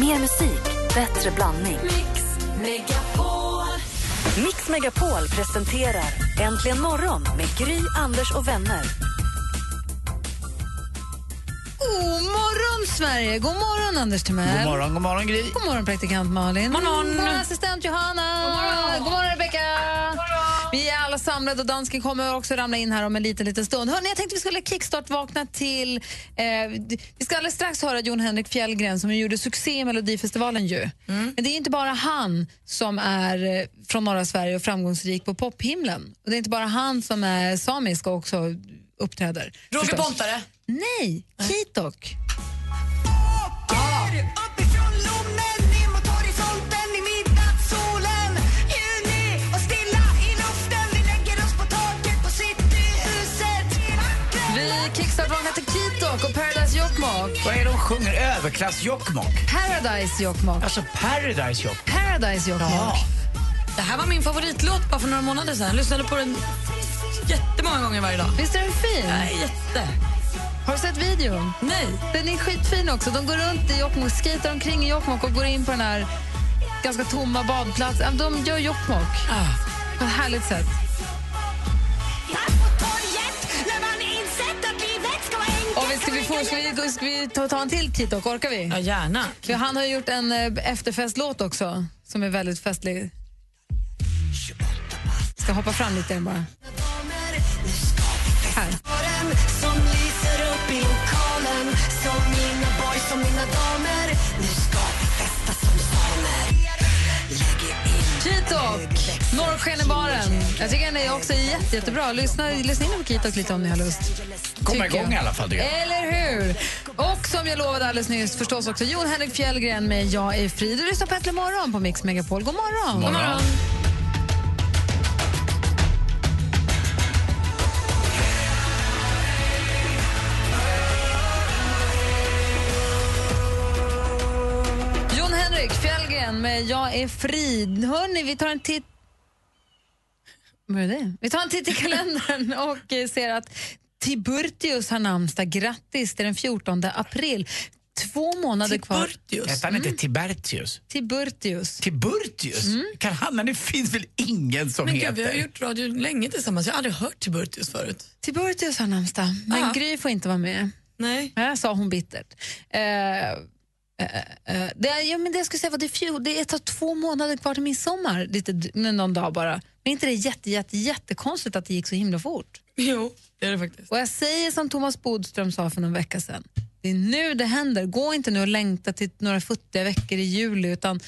Mer musik, bättre blandning. Mix Megapol. Mix Megapol presenterar Äntligen morgon med Gry, Anders och vänner. God morgon, Sverige! God morgon, Anders Timell. God morgon, god morgon Gry. God morgon, praktikant Malin. God morgon. God morgon assistent Johanna. God morgon, god morgon. Alla samlade och dansken kommer också ramla in här om en liten, liten stund. Hörrni, jag tänkte vi skulle kickstart-vakna till... Eh, vi ska alldeles strax höra Jon Henrik Fjällgren som gjorde succé i Melodifestivalen. Ju. Men det är inte bara han som är eh, från norra Sverige och framgångsrik på pophimlen. Och det är inte bara han som är samisk och också uppträder. Roger. Pontare. Nej, Kitok. Uppifrån Kitok och Paradise Jokkmokk. Vad är det de sjunger? Överklass Jokkmokk? Paradise Jokkmokk. Alltså Paradise Jokkmokk. Paradise Jokkmokk. Det här var min favoritlåt bara för några månader sedan. Jag lyssnade på den jättemånga gånger varje dag. Visst är den fin? Nej, jätte. Har du sett videon? Nej. Den är skitfin också. De går runt i Jokkmokk, skejtar omkring i Jokkmokk och går in på den här ganska tomma badplatsen. De gör Jokkmokk Ah. på ett härligt sätt. Ska, vi få, ska, vi, ska vi ta, ta en till Kitok? Orkar vi? Ja, gärna. För han har gjort en eh, efterfestlåt också som är väldigt festlig. Ska hoppa fram lite igen bara. Här. Som lyser upp i lokalen Som mina boys, som mina damer Kitok, Norrsken i baren. Jag tycker den är också jätte, jättebra. Lyssna, lyssna in på Kitok lite om ni har lust. Komma igång jag. i alla fall. jag. Eller hur? Och som jag lovade alldeles nyss förstås också Jon Henrik Fjällgren med Jag är fri. Du lyssnar på Äntligen morgon på Mix Megapol. God morgon. God morgon. Jon Henrik Fjällgren med Jag är fri. Hörni, vi tar en titt vad är det? Vi tar en titt i kalendern och eh, ser att Tiburtius har namnsdag. Grattis, det är den 14 april. Två månader kvar. Tiburtius. Hette han inte Tibertius? Tiburtius. Tiburtius? Kan han? Men det finns väl ingen som Men heter? gud, vi har gjort radio länge tillsammans. Jag har aldrig hört Tiburtius förut. Tiburtius har namnsdag, men Ah. Gry får inte vara med. Nej. Ja, sa hon bittert. Eh, eh, eh, det, är, ja, men det jag skulle säga var det, är fjol, det är av två månader kvar till midsommar, lite, någon dag bara. Men är inte det jätte, jätte, jättekonstigt att det gick så himla fort? Jo, det är det faktiskt. Och jag säger som Thomas Bodström sa för någon vecka sedan. Det är nu det händer. Gå inte nu och längta till några futtiga veckor i juli utan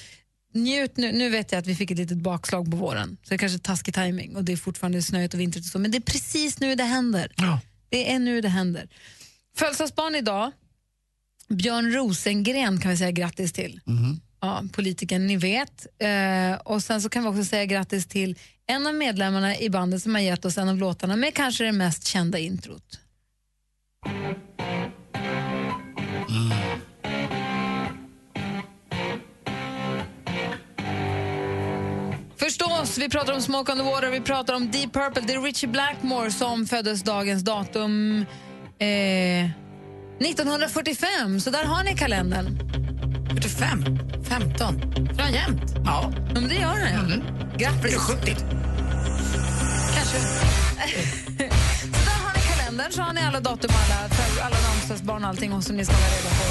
njut nu. Nu vet jag att vi fick ett litet bakslag på våren så det är kanske taskig timing och det är fortfarande snöigt och vintrigt och så men det är precis nu det händer. Ja. Det är nu det händer. Födelsedagsbarn idag. Björn Rosengren kan vi säga grattis till. Ja, politikern ni vet. Eh, och sen så kan vi också säga grattis till en av medlemmarna i bandet som har gett oss en av låtarna med kanske det mest kända introt. Förstås, vi pratar om Smoke on the Water, vi pratar om Deep Purple. Det är Richie Blackmore som föddes dagens datum eh, 1945, så där har ni kalendern. 45, 15. För han jämt. Ja. Men det gör han ja. Blir Grattis. det 70? Kanske. så där har ni kalendern, så har ni alla datum, alla, alla namnsdagsbarn och allting som ni ska vara reda på.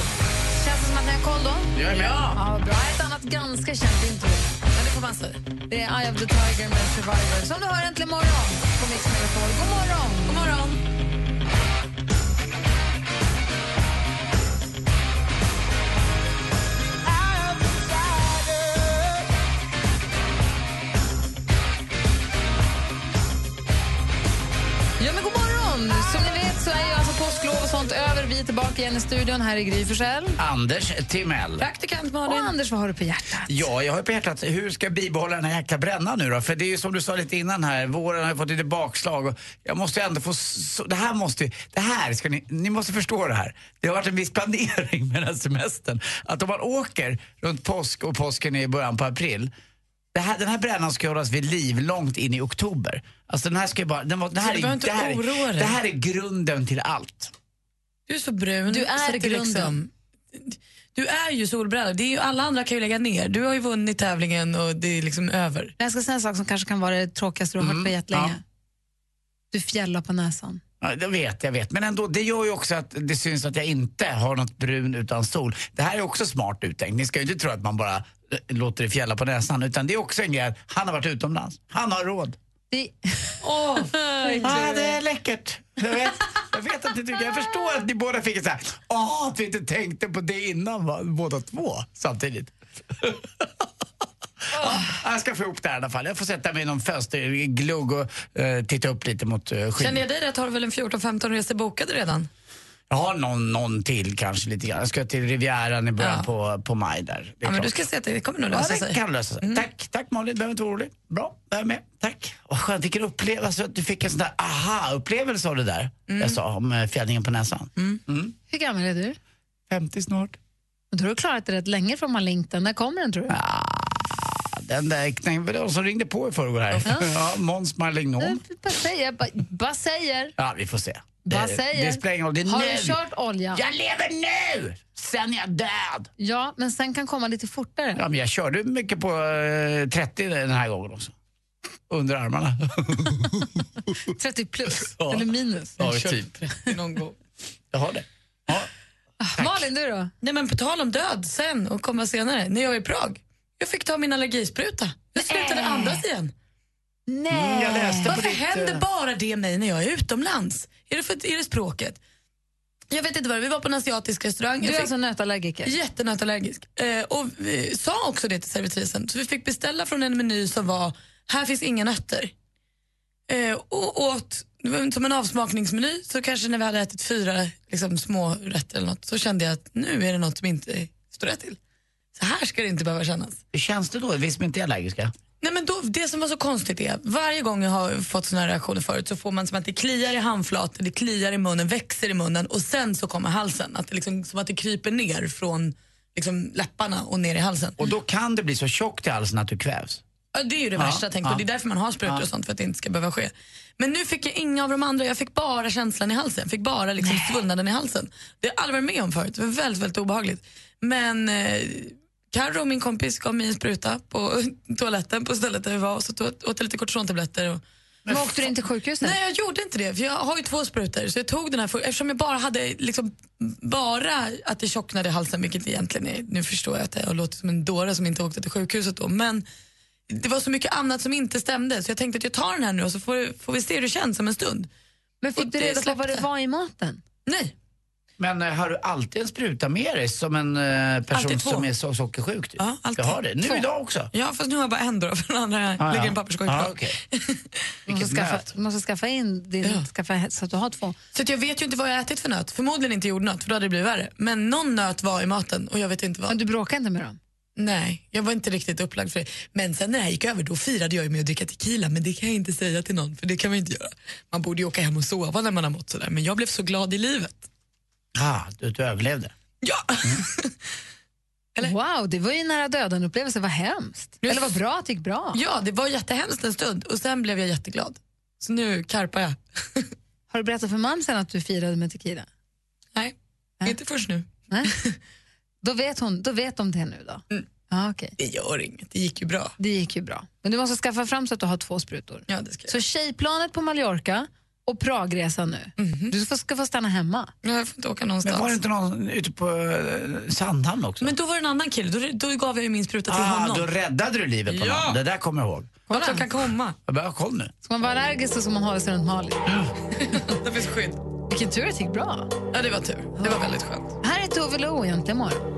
Känns det som att ni har koll då? Jag är med. Ja, bra. Ett annat ganska känt intro. Men det får man säga. Det är Eye of the Tiger med Survivor. Som du hör äntligen morgon på Mix Megapol. God morgon! God morgon. Tillbaka igen i studion. Här är Gry Forssell. Anders Timell. Praktikant Och Malin. Anders, vad har du på hjärtat? Ja, jag har på hjärtat, hur ska jag bibehålla den här jäkla brännan nu då? För det är ju som du sa lite innan här, våren har ju fått lite bakslag och jag måste ju ändå få, så, det här måste det här ska ni, ni måste förstå det här. Det har varit en viss planering med den här semestern. Att om man åker runt påsk och påsken är i början på april, det här, den här brännan ska hållas vid liv långt in i oktober. Alltså den här ska ju bara, den, var- det, här är, det, här, det här är grunden till allt. Du är så brun. Du är så det grunden. Liksom, Du är ju solbräda. Det är ju, alla andra kan ju lägga ner. Du har ju vunnit tävlingen och det är liksom över. Men Jag ska säga en sak som kanske kan vara det tråkigaste du har hört på jättelänge. ja. Du fjällar på näsan. Ja, jag vet, jag vet. Men ändå, det gör ju också att det syns att jag inte har något brun utan sol. Det här är också smart uttänkt. Ni ska ju inte tro att man bara eh, låter det fjälla på näsan. Utan det är också en grej att han har varit utomlands. Han har råd. Det... Åh, Ja, det är läckert. Jag vet, jag vet att ni tycker, jag förstår att ni båda fick så här, åh, att vi inte tänkte på det innan va? båda två samtidigt. Ja, jag ska få ihop det här i alla fall. Jag får sätta mig i någon fönsterglugg och eh, titta upp lite mot uh, skyn. Känner jag dig rätt har du väl en 14-15 resor bokade redan? Jag har någon, någon till kanske lite grann. Jag ska till Rivieran i början Ja. på, på maj där. Det är Ja, men du ska se att det kommer nog Ja, lösa det sig. kan lösa sig. Tack, tack Malin, du behöver inte vara orolig. Bra, jag är med. Tack. Vad skönt, vilken upplevelse. Att du fick en sån där aha-upplevelse av det där. Jag sa om eh, fjädringen på näsan. Mm. Hur gammal är du? 50 snart. Då har du klarat det rätt länge från Malinten. När kommer den tror du? Den där det de som ringde på i förrgår här. Ja, Måns Marlingnom. Jag Bara säger. Bara, bara säger. Ja, vi får se. Bara det, säger. det spelar ingen roll, det är Har nu. du kört olja? Jag lever nu! Sen är jag död. Ja, men sen kan komma lite fortare. Ja, men jag körde mycket på eh, 30 den här gången också. Under armarna. 30 plus, Ja. eller minus. ja, typ. Någon gång. Jag har det. Ja. Malin, du då? Nej, men på tal om död sen och komma senare. När jag var i Prag, jag fick ta min allergispruta. Jag slutade andas igen. Nej. Jag läste på Varför ditt, händer eh, bara det mig när jag är utomlands? Är det, för, är det språket? Jag vet inte vad Vi var på en asiatisk restaurang. Du är fick- alltså nötallergiker? Jättenötallergisk. Eh, och vi sa också det till servitrisen. Så vi fick beställa från en meny som var, här finns inga nötter. Eh, och åt, som en avsmakningsmeny, så kanske när vi hade ätit fyra liksom, små rätter eller något, så kände jag att nu är det något som inte står rätt till. Så här ska det inte behöva kännas. Hur känns det då, vi som inte är allergiska? Nej, men då, det som var så konstigt är, varje gång jag har fått såna här reaktioner förut så får man som att det kliar i handflaten, det kliar i munnen, växer i munnen och sen så kommer halsen. Att det liksom, som att det kryper ner från liksom, läpparna och ner i halsen. Och då kan det bli så tjockt i halsen att du kvävs. Ja, det är ju det värsta tänk på. ja. Det är därför man har sprutor och sånt för att det inte ska behöva ske. Men nu fick jag inga av de andra, jag fick bara känslan i halsen. Jag fick bara liksom svullnaden i halsen. Det har jag aldrig varit med om förut, det var väldigt, väldigt obehagligt. Men eh, Carro, min kompis, gav mig en spruta på toaletten på stället där vi var och så tog- åt jag lite kortisontabletter. Och... Men åkte du in till sjukhuset? Nej, jag gjorde inte det. För jag har ju två sprutor. Så jag tog den här för, eftersom jag bara hade liksom bara att det tjocknade i halsen, vilket egentligen är, nu förstår jag att jag låter som en dåre som inte åkte till sjukhuset då, men det var så mycket annat som inte stämde så jag tänkte att jag tar den här nu och så får, får vi se hur det känns om en stund. Men fick Och du reda på vad det var i maten? Nej, Men eh, har du alltid en spruta med dig som en eh, person som är så sockersjuk? Typ? Ja, alltid. Du har det? Nu Två. idag också? ja, fast nu har jag bara en då, för den andra Ah, ligger i ja. en papperskorg ah, okej. Du måste, Vilket skaffa, nöt. du måste skaffa in din, Ja. skaffa, så att du har två. Så att jag vet ju inte vad jag ätit för nöt. Förmodligen inte jordnöt, för då hade det blivit värre. Men någon nöt var i maten och jag vet inte vad. Men du bråkar inte med dem? Nej, jag var inte riktigt upplagd för det. Men sen när det här gick över då firade jag med att dricka tequila men det kan jag inte säga till någon för det kan man inte göra. Man borde ju åka hem och sova när man har mått sådär men jag blev så glad i livet. Ah, du, du överlevde. Ja! Eller? Wow, det var ju en nära döden-upplevelse. Vad hemskt. Just- Eller vad bra att det gick bra. ja, det var jättehemskt en stund och sen blev jag jätteglad. Så nu karpar jag. Har du berättat för mamsen att du firade med tequila? Nej, Ja. inte först nu. Nej? då, vet hon, då vet de det nu då? Mm. Ja, okej. Det gör inget, det gick ju bra. Det gick ju bra. Men du måste skaffa fram så att du har två sprutor. Ja, det ska jag. Så tjejplanet på Mallorca och Pragresan nu. Mhm. Du ska, ska få stanna hemma. Jag får inte åka Men någonstans. var det inte någon ute på eh, Sandhamn också? Men då var det en annan kille, då, då gav jag ju min spruta till ah, honom. då räddade du livet på Ja. någon. Det där kommer jag ihåg. Vart jag kan komma. Jag bara, koll nu. Ska man vara allergisk så ska man hålla sig runt Malin. Det finns skydd. Vilken tur att det gick bra. Ja, det var tur. Det var väldigt skönt. Här är Tove Lo egentligen morgon.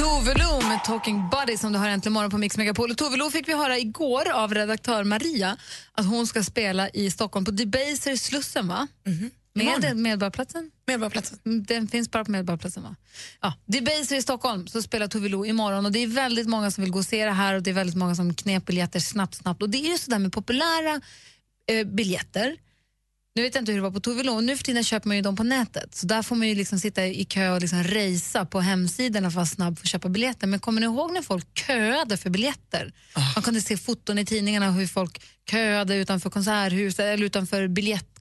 Tove Lo med Talking Buddy som du har äntligen morgon på Mix Megapol. Och Tove Lo fick vi höra igår av redaktör Maria att hon ska spela i Stockholm på Debaser i Slussen, va? Med Imorgon. Medborgarplatsen? Medborgarplatsen. Mm, Den finns bara på Medborgarplatsen, va? Ja, Debaser i Stockholm så spelar Tove Lo imorgon och det är väldigt många som vill gå och se det här och det är väldigt många som knep biljetter snabbt, snabbt. Och det är ju sådär med populära eh, biljetter nu vet jag inte hur det var på Tove Lo, nu för tiden köper man ju dem på nätet. Så där får man ju liksom sitta i kö och liksom racea på hemsidorna för att snabbt få köpa biljetter. Men kommer ni ihåg när folk köade för biljetter? Man kunde se foton i tidningarna hur folk köade utanför konserthuset eller utanför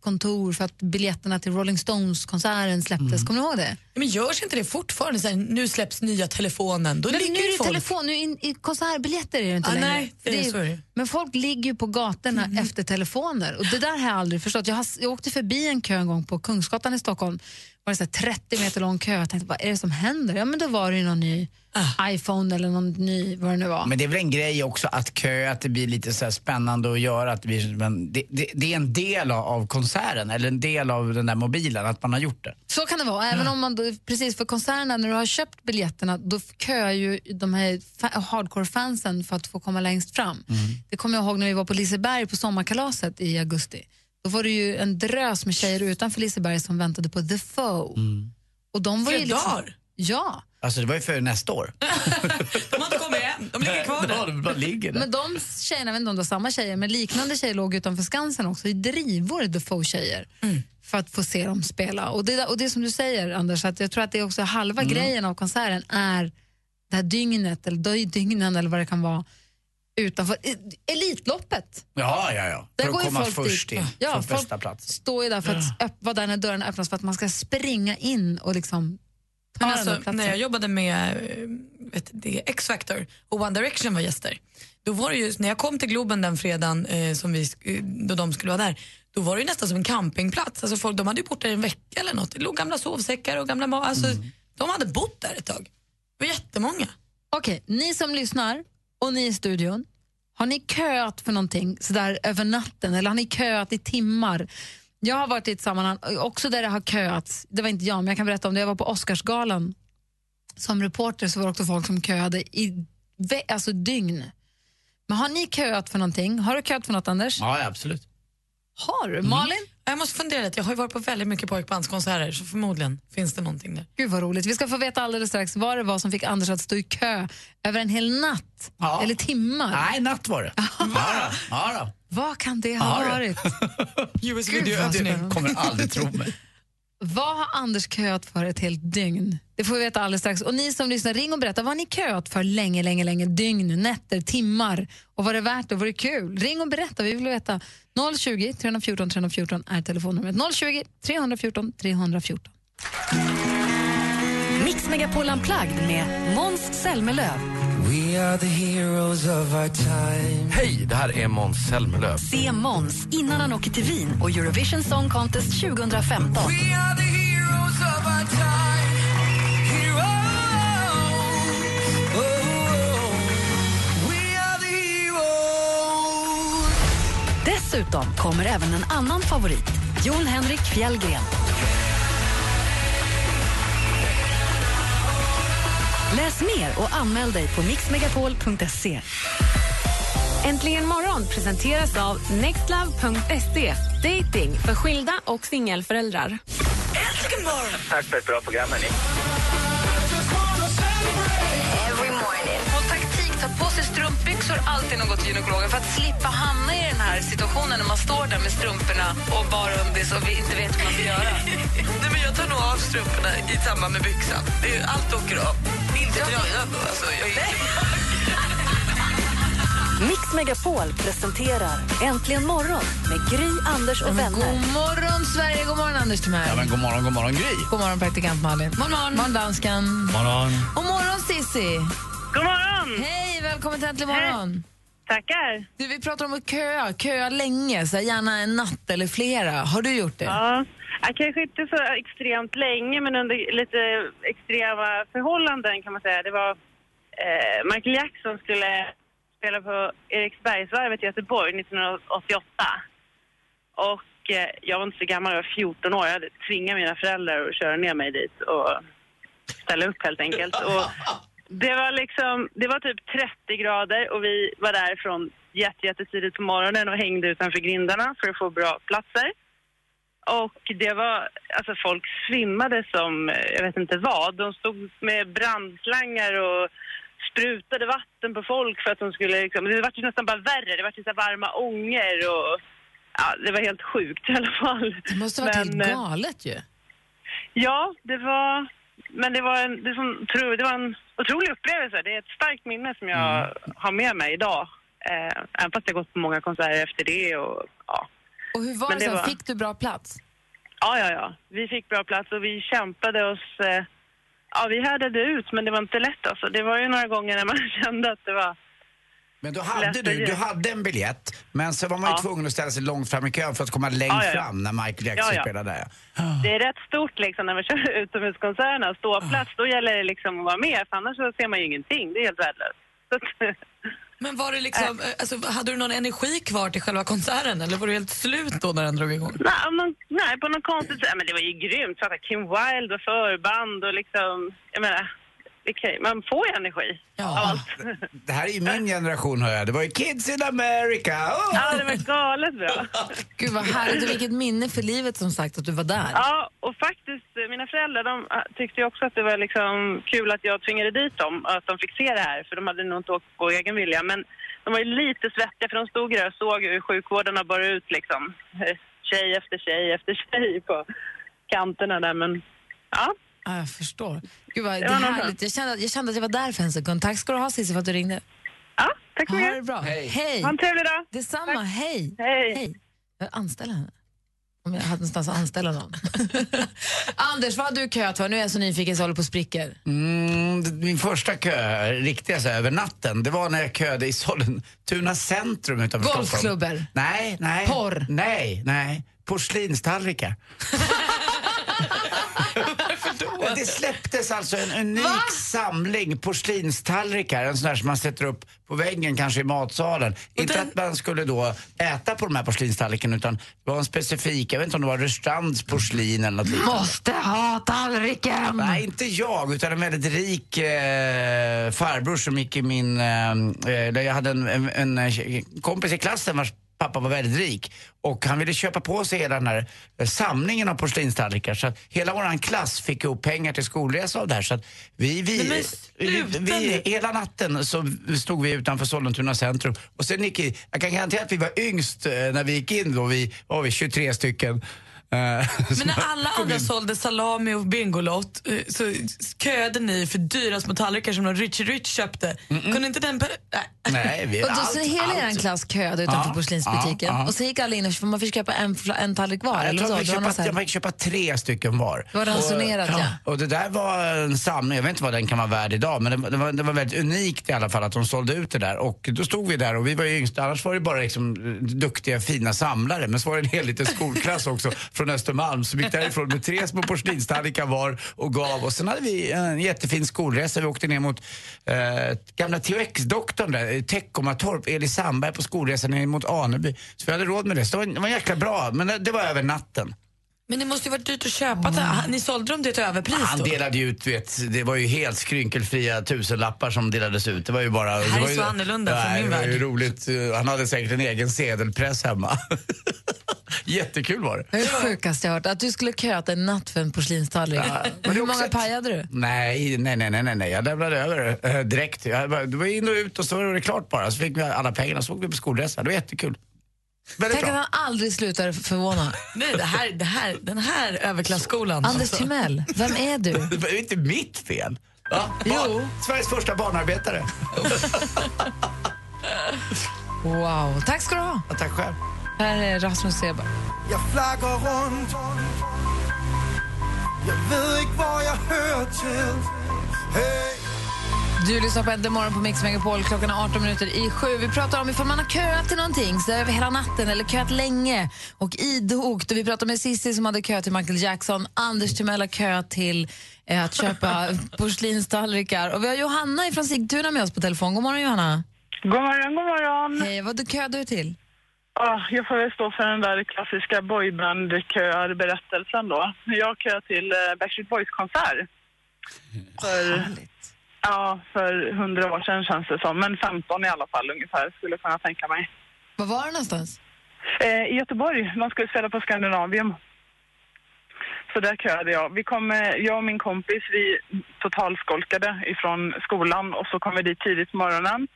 kontor för att biljetterna till Rolling Stones-konserten släpptes. Kommer du ihåg det? Men görs inte det fortfarande? Så här, nu släpps nya telefonen. Då Men ligger nu är det folk. telefon, nu i, i konsertbiljetter är det inte Ah, längre. nej, För det är det. men folk ligger ju på gatorna Mm. efter telefoner och det där har jag aldrig förstått. Jag, har, jag åkte förbi en kö en gång på Kungsgatan i Stockholm. var det så här 30 meter lång kö. Jag tänkte, vad är det som händer? Ja, men då var det någon ny Ah. iPhone eller någon ny, vad det nu var. Men det är väl en grej också att kö, att det blir lite så här spännande att göra. Att det, blir, men det, det, det är en del av, konserten, eller en del av den där mobilen, att man har gjort det. Så kan det vara. Även om man då, precis för konserterna, när du har köpt biljetterna, då köar ju de här fa- hardcore-fansen för att få komma längst fram. Det kommer jag ihåg när vi var på Liseberg på sommarkalaset i augusti. Då var det ju en drös med tjejer utanför Liseberg som väntade på The Foe. Och de var ju liksom, dagar? Ja, Alltså det var ju för nästa år. De har inte kommit än. De ligger kvar Ja, där. de bara ligger där. men de tjejerna, jag vet inte om det var samma tjejer, men liknande tjejer låg utanför Skansen också i drivor, The Foe-tjejer, för att få se dem spela. Och det, och det som du säger, Anders, att jag tror att det är också halva grejen av konserten är det här dygnet, eller dy- dygnen eller vad det kan vara, utanför e- Elitloppet. Ja, ja, ja. Där För går att komma folk först dit. in, Ja, från folk bästa plats. står ju där för att öpp- vara där när dörrarna öppnas för att man ska springa in och liksom Men alltså, när jag jobbade med eh, vet, det, X-Factor och One Direction var gäster, då var det ju, när jag kom till Globen den fredagen eh, som vi, eh, då de skulle vara där, då var det ju nästan som en campingplats. Alltså folk, de hade ju bott där en vecka eller något. Det låg gamla sovsäckar och gamla ma- alltså, De hade bott där ett tag. Det var jättemånga. Okej, ni som lyssnar och ni i studion, har ni köat för någonting sådär över natten eller har ni köat i timmar? Jag har varit i ett sammanhang också där det har köats. Det var inte jag, men jag kan berätta om det. Jag var på Oscarsgalan. Som reporter så var det också folk som köade i alltså dygn. Men har ni köat för någonting? Har du köat för något, Anders? Ja, absolut. Har du? Malin? Jag måste fundera lite, jag har ju varit på väldigt mycket pojkbandskonserter så förmodligen finns det någonting där. Gud vad roligt. Vi ska få veta alldeles strax vad det var som fick Anders att stå i kö över en hel natt. Ja. Eller timmar. Nej, natt var det. Ja, då. ja, då. Vad kan det ha varit? Gud, vad Du spännande. kommer aldrig tro mig. Vad har Anders köat för ett helt dygn? Det får vi veta alldeles strax. Och ni som lyssnar, ring och berätta. Vad har ni köat för länge, länge, länge? Dygn, nätter, timmar? Och var det värt det? Var det kul? Ring och berätta. Vi vill veta. 020 314 314 är telefonnumret. 020 314 314. Mix Megapol Unplugged med Måns Zelmerlöw. Hej, det här är Måns Zelmerlöw. Se Måns innan han åker till Wien och Eurovision Song Contest 2015. Dessutom kommer även en annan favorit, Jon Henrik Fjällgren. Läs mer och anmäl dig på mixmegapol.se. Äntligen morgon presenteras av nextlove.se. Dating för skilda och singelföräldrar. Tack för ett bra program, hörni. På sig strumpbyxor alltid något gynekologen för att slippa hamna i den här situationen när man står där med strumporna och bara undis och vi inte vet hur man ska göra. Nej, men jag tar nog av strumporna i samband med byxan. Det är, allt åker av. Inte då. Alltså, Mix Megapol presenterar Äntligen morgon med Gry, Anders och vänner. God morgon, Sverige! God morgon, Anders Timell. Ja, men god morgon, god morgon Gry. God morgon, praktikant Malin. God morgon, morgon dansken. Morgon. Och morgon, Sissi. God morgon! Hej, välkommen till Äntligen morgon. Tackar. Du, vi pratar om att köa, köa länge, så gärna en natt eller flera. Har du gjort det? Ja, kanske inte så extremt länge, men under lite extrema förhållanden kan man säga. Det var eh, Michael Jackson skulle spela på Eriksbergsvarvet i Göteborg 1988. Och eh, jag var inte så gammal, jag var 14 år. Jag hade tvingat mina föräldrar att köra ner mig dit och ställa upp helt enkelt. Och det var liksom, det var typ 30 grader och vi var där från jätte, jättetidigt på morgonen och hängde utanför grindarna för att få bra platser. Och det var, alltså folk svimmade som, jag vet inte vad. De stod med brandslangar och sprutade vatten på folk för att de skulle liksom, det var ju nästan bara värre. Det var ju så varma ånger och ja, det var helt sjukt i alla fall. Det måste ha varit Men, helt eh, galet ju. Ja, det var... Men det var en, det som, det var en otrolig upplevelse. Det är ett starkt minne som jag har med mig idag. Eh, även fast jag gått på många konserter efter det och ja. Och hur var Men det, det sen? var- Fick du bra plats? Ja, ja, ja. Vi fick bra plats och vi kämpade oss... Eh, ja, vi härdade ut, men det var inte lätt alltså. Det var ju några gånger när man kände att det var... Men då hade du, du hade en biljett, men så var man ju Ja. tvungen att ställa sig långt fram i kön för att komma längst Ja, ja, ja. fram när Michael Jackson Ja, ja. spelade där. Det är rätt stort liksom när man kör utomhuskonserterna. Ståplats, då gäller det liksom att vara med, för annars så ser man ju ingenting. Det är helt värdelöst. Men var det liksom, eh, alltså, hade du någon energi kvar till själva konserten eller var du helt slut då när den drog igång? nej, någon, nej, på något konstigt sätt. Men det var ju grymt. Så att Kim Wilde och förband och liksom... Jag menar, okej, man får ju energi av allt. Det här är ju min generation hör jag. Det var ju Kids in America. Oh! Ja, det var galet bra. Gud vad härligt och vilket minne för livet som sagt att du var där. Ja, och faktiskt eh, mina föräldrar de eh, tyckte ju också att det var liksom kul att jag tvingade dit dem, att de fick se det här, för de hade nog inte åkt på egen vilja. Men de var ju lite svettiga för de stod där och såg hur sjukvårdarna bar ut liksom eh, tjej efter tjej efter tjej på kanterna där. Men ja, Ja, jag förstår. Gud vad, det Det var härligt. Jag kände, jag kände att jag var där för en sekund. Tack ska du ha Cissi för att du ringde. ja tack så Ha det mycket. bra. Hej. Hej. Ha en trevlig dag. Detsamma. Hej. Hej. Hej. Jag vill anställa henne. Om jag hade någonstans att anställa någon. Anders, vad har du köat för? Nu är jag så nyfiken så jag håller på och spricker. Mm, min första kö, riktiga så här, över natten, det var när jag köade i Sollentuna centrum utanför Stockholm. Golfklubbor? Nej, nej. Porr? Nej, nej. Porslinstallrikar. Ja, Det släpptes alltså en unik samling porslinstallrikar, en sån där som man sätter upp på väggen kanske i matsalen. Inte den- att man skulle då äta på de här porslinstallrikarna utan det var en specifik, jag vet inte om det var Rörstrands porslin eller något liknande. Måste ha tallriken! Nej, inte jag, utan en väldigt rik eh, farbror som gick i min... Eh, eh, jag hade en, en, en kompis i klassen vars pappa var väldigt rik. Och han ville köpa på sig hela den här eh, samlingen av porslinstallrikar. Så att hela vår klass fick ihop pengar till skolresa av det här. Så att vi, vi, Nej, vi, vi, hela natten så stod vi utanför Sollentuna centrum. Och sen gick jag kan garantera att vi var yngst eh, när vi gick in då. Vi var vi 23 stycken. Eh, Men när alla andra in. sålde salami och Bingolott eh, så köade ni för dyra små tallrikar som någon Richie Rich köpte. Kunde inte den... per- Nej. Nej, vi, Och då, allt, så hela allt. er klass köade utanför Ja, porslinsbutiken ja, ja. och sen gick alla in och man fick köpa en, en tallrik var. Ja, jag eller så. man fick, köpa, så här- jag fick köpa tre stycken var. Det var ransonerat, och, ja. Och det där var en samling, jag vet inte vad den kan vara värd idag, men det, var- det, var, det var väldigt unikt i alla fall att de sålde ut det där. Och då stod vi där och vi var ju yngsta, annars var det bara liksom eh, duktiga fina samlare. Men så var det en hel liten skolklass också från Östermalm som gick därifrån med tre små porslinstallrikar var och gav. Och sen hade vi en jättefin skolresa. Vi åkte ner mot eh, gamla THX-doktorn där, Teckomatorp, Eli Sandberg på skolresan ner mot Aneby. Så vi hade råd med det. Så det var, det var jäkla bra, men det, det var över natten. Men det måste ju varit dyrt att köpa. det. Ni sålde dem till ett överpris Han då? delade ju ut, vet, det var ju helt skrynkelfria tusenlappar som delades ut. Det var ju bara... Det här är var ju, så annorlunda från Nej, min det var ju värld. roligt. Han hade säkert en egen sedelpress hemma. Jättekul var det. Det är det sjukaste jag hört. Att du skulle köat en natt för en porslinstallrik. Ja, är Hur många ett- pajade du? Nej, nej, nej, nej, nej, jag lämnade över eh, direkt. Jag, bara- det var in och ut och så var det klart bara. Så fick vi alla pengarna så åkte vi på skolresa. Det var jättekul. Väldigt Tänk att bra. han aldrig slutar förvåna. Nej, det här, det här, den här överklasskolan. Anders alltså. Timell, vem är du? Det var ju inte mitt fel. Ja, Jo. Sveriges första barnarbetare. Wow, tack ska du ha. Ja, tack själv. Här är Rasmus Seberg. Jag flaggar runt Jag vet inte var jag hör till Hey Du lyssnar på Äntligen morgon på Mix Megapol. Klockan är 18 minuter i sju. Vi pratar om ifall man har köat till någonting så över hela natten eller köat länge och idogt. Och vi pratar med Cissi som hade köat till Michael Jackson. Anders Timell har köat till eh, att köpa porslinstallrikar. Och vi har Johanna från Sigtuna med oss på telefon. God morgon Johanna. God morgon, god morgon. Hej, vad du köade du till? Ah, jag får väl stå för den där klassiska boyband-köar-berättelsen då. Jag köade till eh, Backstreet Boys-konsert. För, ja, för hundra år sedan känns det som. Men 15 i alla fall ungefär skulle jag kunna tänka mig. Var var det någonstans? Eh, I Göteborg. De skulle spela på Scandinavium. Så där köade jag. Vi kom, eh, jag och min kompis, vi totalskolkade ifrån skolan och så kom vi dit tidigt på morgonen.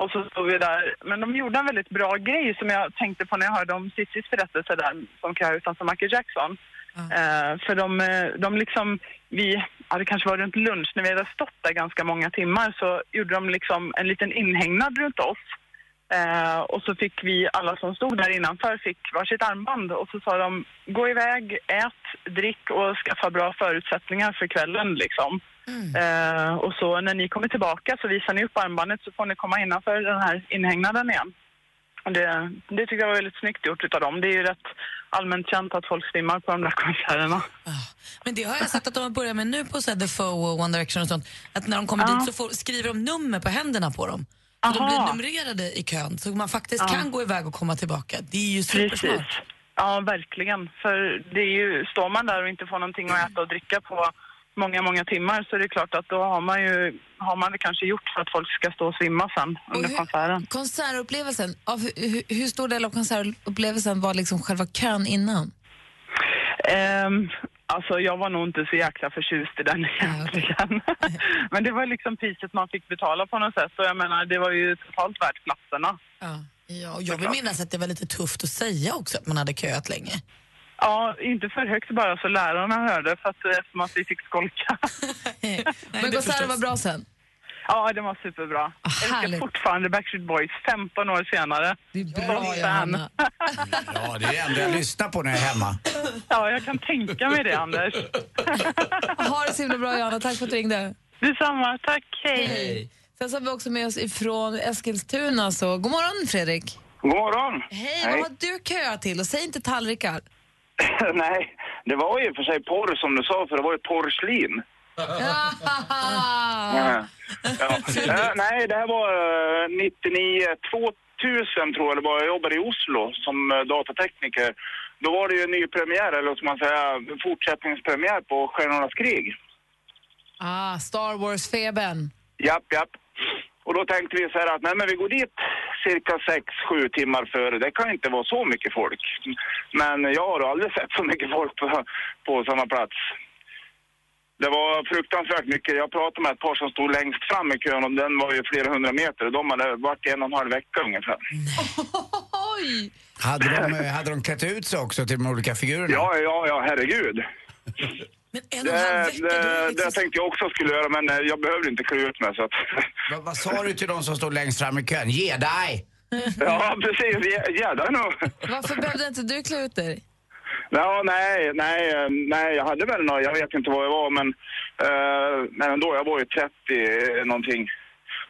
Och så stod vi där. Men de gjorde en väldigt bra grej som jag tänkte på när jag hörde om Cissis berättelse där som kö utanför Michael Jackson. Eh, för de, eh, de liksom, vi, ja det kanske var runt lunch, när vi hade stått där ganska många timmar så gjorde de liksom en liten inhägnad runt oss. Eh, och så fick vi, alla som stod där innanför, fick varsitt armband och så sa de gå iväg, ät, drick och skaffa bra förutsättningar för kvällen liksom. Eh, och så när ni kommer tillbaka så visar ni upp armbandet så får ni komma innanför den här inhägnaden igen. Det, det tycker jag var väldigt snyggt gjort utav dem. Det är ju rätt allmänt känt att folk svimmar på de där konserterna. Men det har jag sett att de har börjat med nu på så här, The Foe och One Direction och sånt. Att när de kommer Ja. dit så får, skriver de nummer på händerna på dem. Så de blir numrerade i kön så man faktiskt Ja. kan gå iväg och komma tillbaka. Det är ju supersmart. Precis. Ja, verkligen. För det är ju, står man där och inte får någonting att äta och dricka på många, många timmar så är det klart att då har man ju har man det kanske gjort för att folk ska stå och svimma sen under hur- konserten. Konsertupplevelsen, av hur, hur, stor del av konsertupplevelsen var liksom själva kön innan? Ehm, alltså jag var nog inte så jäkla förtjust i den egentligen. Men det var liksom priset man fick betala på något sätt och jag menar det var ju totalt värt platserna. Ja, och jag vill minnas att det var lite tufft att säga också att man hade köat länge. Ja, inte för högt bara så lärarna hörde för att, eftersom att vi fick skolka. Men konserten var bra sen? Ja, det var superbra. Jag älskar fortfarande Backstreet Boys 15 år senare. Det är bra, Johanna. Ja, det är det enda jag lyssnar på när jag är hemma. Ja, jag kan tänka mig det, Anders. Ha det så himla bra, Johanna. Tack för att du ringde. Detsamma. Tack. Hej. Sen så har vi också med oss ifrån Eskilstuna. Så, god morgon, Fredrik. God morgon. Hej, vad har du köat till? Och säg inte tallrikar. Nej, det var ju för sig porr som du sa, för det var ju porrslin. Ja. Ja. Eh, nej, det här var eh, 99, 2000 tror jag det var. Jag jobbade i Oslo som eh, datatekniker. Då var det ju en ny premiär, eller man säga, fortsättningspremiär på Stjärnornas krig. Ah, Star Wars-febern. Japp, japp. Och då tänkte vi så här att nej men vi går dit cirka 6-7 timmar före. Det kan inte vara så mycket folk. Men jag har aldrig sett så mycket folk på, på samma plats. Det var fruktansvärt mycket. Jag pratade med ett par som stod längst fram i kön och den var ju flera hundra meter. De hade varit en och en halv vecka ungefär. Oj! Hade de, hade de klätt ut sig också till de olika figurerna? Ja, ja, ja, herregud. Men en Det, det, det tänkte jag också skulle göra men eh, jag behövde inte klä ut mig så att... Vad, vad sa du till de som stod längst fram i kön? Ge dig! Ja, precis. Ge- Ge dig nu. Varför behövde inte du klä ut dig? Ja, nej, nej, eh, nej, jag hade väl något, jag vet inte vad jag var, men, eh, men ändå, jag var ju 30 någonting.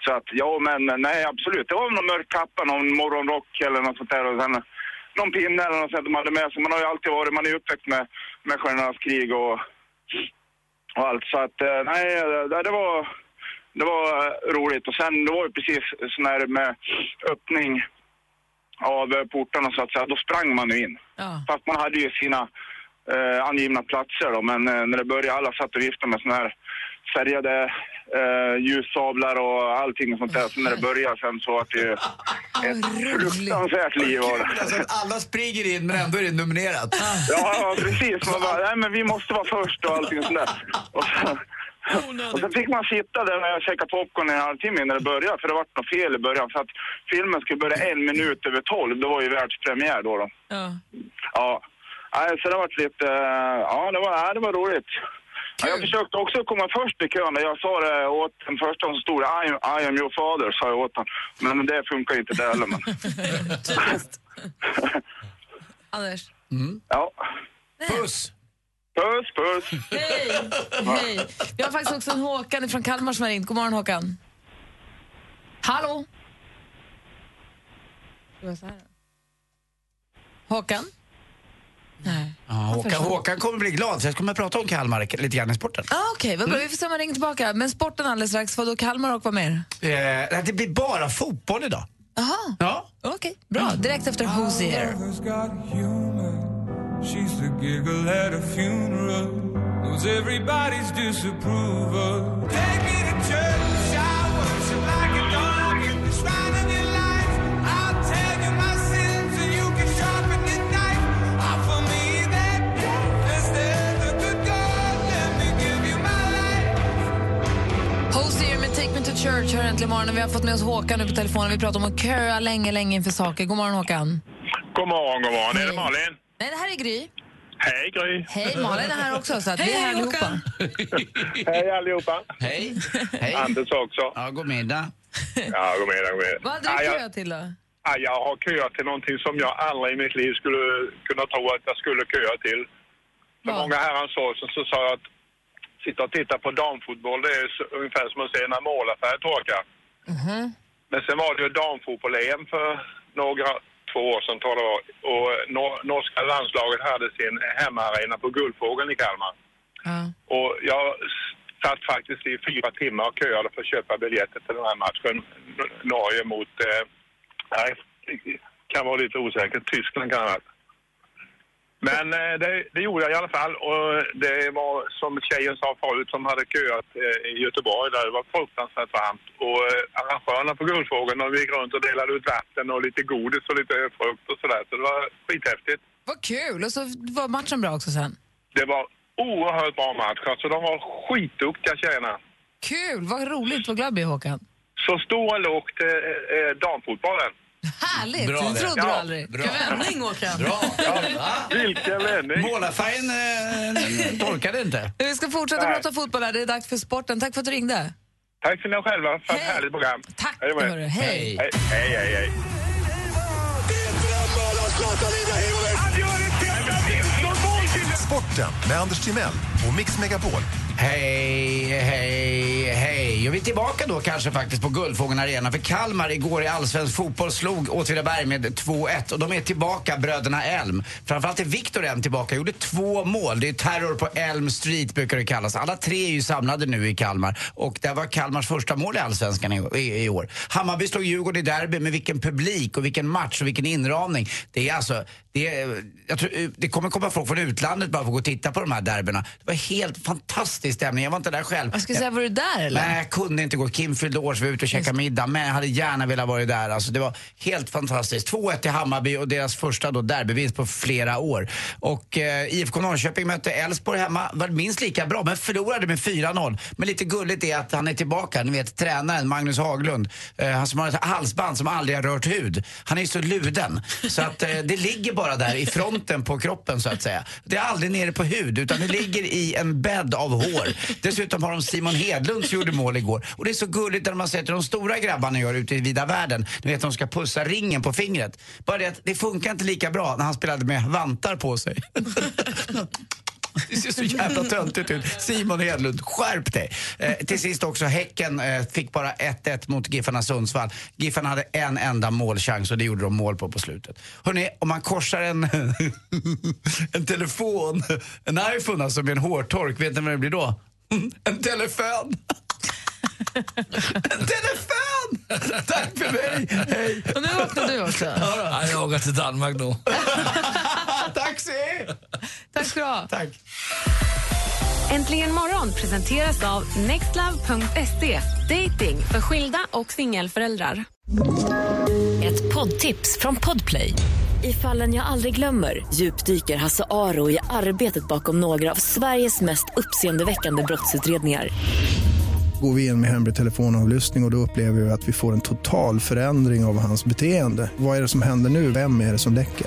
Så att, ja, men nej, absolut. Det var någon mörk kappa, någon morgonrock eller något sånt där och sen någon pinne eller något sånt de hade med sig. Man har ju alltid varit, man är uppväxt med, med Stjärnornas krig och, och allt. Så att, eh, nej, det, det var, det var eh, roligt. Och sen, det var ju precis sån här med öppning av eh, portarna så att säga, då sprang man ju in. Fast man hade ju sina eh, angivna platser då, men eh, när det började, alla satt och viftade med såna här färgade eh, ljussablar och allting och sånt där. Så när det började sen så var det ju ett fruktansvärt liv av det. Alltså att alla springer in men ändå är det nominerat. Ja, ja, precis. Man bara, nej men vi måste vara först och allting sånt där. Och så, och sen fick man sitta där och käka popcorn i en halvtimme innan det började, för det var något fel i början. Så att filmen skulle börja en minut över tolv, det var ju världspremiär då. då. Ja. Ja, nej, så det var lite, eh, ja det var, det var roligt. Ja, jag försökte också komma först i kön. Jag sa det åt den första som stod I, am- I am your father, sa jag åt honom. Men det funkar inte det heller. Men. Anders. Ja. Puss! Puss, puss! Hej! Hej! Vi har faktiskt också en Håkan från Kalmar som har ringt. God morgon Håkan. Hallå? Håkan? Nej. Ja, Håkan, Håkan kommer bli glad, så jag kommer prata om Kalmar lite grann i sporten. Ah, Okej, vad bra. vi får se om han ringer tillbaka. Men sporten alldeles strax. Vad då Kalmar och vad mer? Eh, det blir bara fotboll idag. Jaha, Ja. okej. Bra. Direkt efter Hosier. She's the giggle at a funeral, knows everybody's disapproval. Church hör äntligen morgonen. Vi har fått med oss Håkan nu på telefonen. Vi pratar om att köa länge, länge inför saker. God morgon Håkan. God morgon, god morgon. Är det Malin? Nej, det här är Gry. Hej Gry. Hej, Malin är här också. Så att vi är här allihopa. Hej allihopa. Hej. Hej. Anders också. Ja, god middag. Ja, god middag, god middag. Vad hade Ja, du jag, köat till då? Ja, jag har köat till någonting som jag aldrig i mitt liv skulle kunna tro att jag skulle köa till. För många herrans år sedan så sa jag att sitta och titta på damfotboll det är så, ungefär som att se när målarfärg torkar. Men sen var det ju damfotboll-EM för några, två år sedan tror jag. Och nor- norska landslaget hade sin hemmaarena på Guldfågeln i Kalmar. Och jag satt faktiskt i fyra timmar och köade för att köpa biljetter till den här matchen. Norge mot, eh, nej, kan vara lite osäkert, Tyskland kan det. Men eh, det, det gjorde jag i alla fall och det var som tjejen sa förut som hade köat eh, i Göteborg där det var fruktansvärt varmt. Och eh, arrangörerna på Guldfågeln de gick runt och delade ut vatten och lite godis och lite frukt och sådär. Så det var skithäftigt. Vad kul! Och så var matchen bra också sen. Det var oerhört bra match. Alltså de var skitduktiga tjejerna. Kul! Vad roligt. Vad glad jag Håkan. Så stor och lågt eh, damfotbollen. Härligt! Bra det trodde du aldrig. Bra. Vändning, Håkan. Bra. Vilken vändning! Målarfärgen eh, torkade inte. Vi ska fortsätta Nej. prata fotboll här. Det är dags för sporten. Tack för att du ringde. Tack för ni själva för ett härligt program. Tack, Hej hörru. Hej. Hej, hej, hej. hej. Sporten med Anders Timell och Mix Megapol. Hej, hej, hej. Och vi är tillbaka då kanske faktiskt på Guldfågeln Arena. För Kalmar igår i allsvensk fotboll slog Åtvidaberg med 2-1. Och de är tillbaka, bröderna Elm. Framförallt är Viktor Elm tillbaka. Gjorde två mål. Det är terror på Elm Street brukar det kallas. Alla tre är ju samlade nu i Kalmar. Och det var Kalmars första mål i allsvenskan i, i, i år. Hammarby slog Djurgården i derby med vilken publik och vilken match och vilken inramning. Det är alltså, det, jag tror, det kommer komma folk från utlandet bara för att gå och titta på de här derbyna. Det var helt fantastisk stämning. Jag var inte där själv. Jag skulle säga, var du där eller? Nej, jag kunde inte gå. Kim fyllde år så vi var ute och käkade middag. Men jag hade gärna velat vara där. Alltså, det var helt fantastiskt. 2-1 till Hammarby och deras första då derbyvinst på flera år. Och eh, IFK Norrköping mötte Elfsborg hemma. Var minst lika bra, men förlorade med 4-0. Men lite gulligt är att han är tillbaka. Ni vet tränaren Magnus Haglund. Eh, han som har ett halsband som aldrig har rört hud. Han är ju så luden. Så att eh, det ligger bara där i fronten på kroppen så att säga. Det är aldrig nere på hud utan det ligger i en bädd av hår. Dessutom har de Simon Hedlund som gjorde mål igår. Och det är så gulligt när man ser till de stora grabbarna gör ute i vida världen. Ni vet de ska pussa ringen på fingret. Bara det att det funkar inte lika bra när han spelade med vantar på sig. Det ser så jävla töntigt ut. Simon Hedlund, skärp dig! Eh, till sist också, Häcken eh, fick bara 1-1 mot Giffarna Sundsvall. Giffarna hade en enda målchans och det gjorde de mål på på slutet. Hörrni, om man korsar en, en telefon, en iPhone alltså med en hårtork, vet ni vad det blir då? En telefon! En telefon! Tack för mig! Hej! Och nu vaknade du också. Ja, jag åker till Danmark nu. Taxi! Tack ska du ha. Tack. Äntligen morgon presenteras av nextlove.se. Dating för skilda och singelföräldrar. Ett poddtips från Podplay. I fallen jag aldrig glömmer djupdyker Hasse Aro i arbetet bakom några av Sveriges mest uppseendeväckande brottsutredningar. Går vi in med hemlig telefonavlyssning och, och då upplever vi att vi får en total förändring av hans beteende. Vad är det som händer nu? Vem är det som läcker?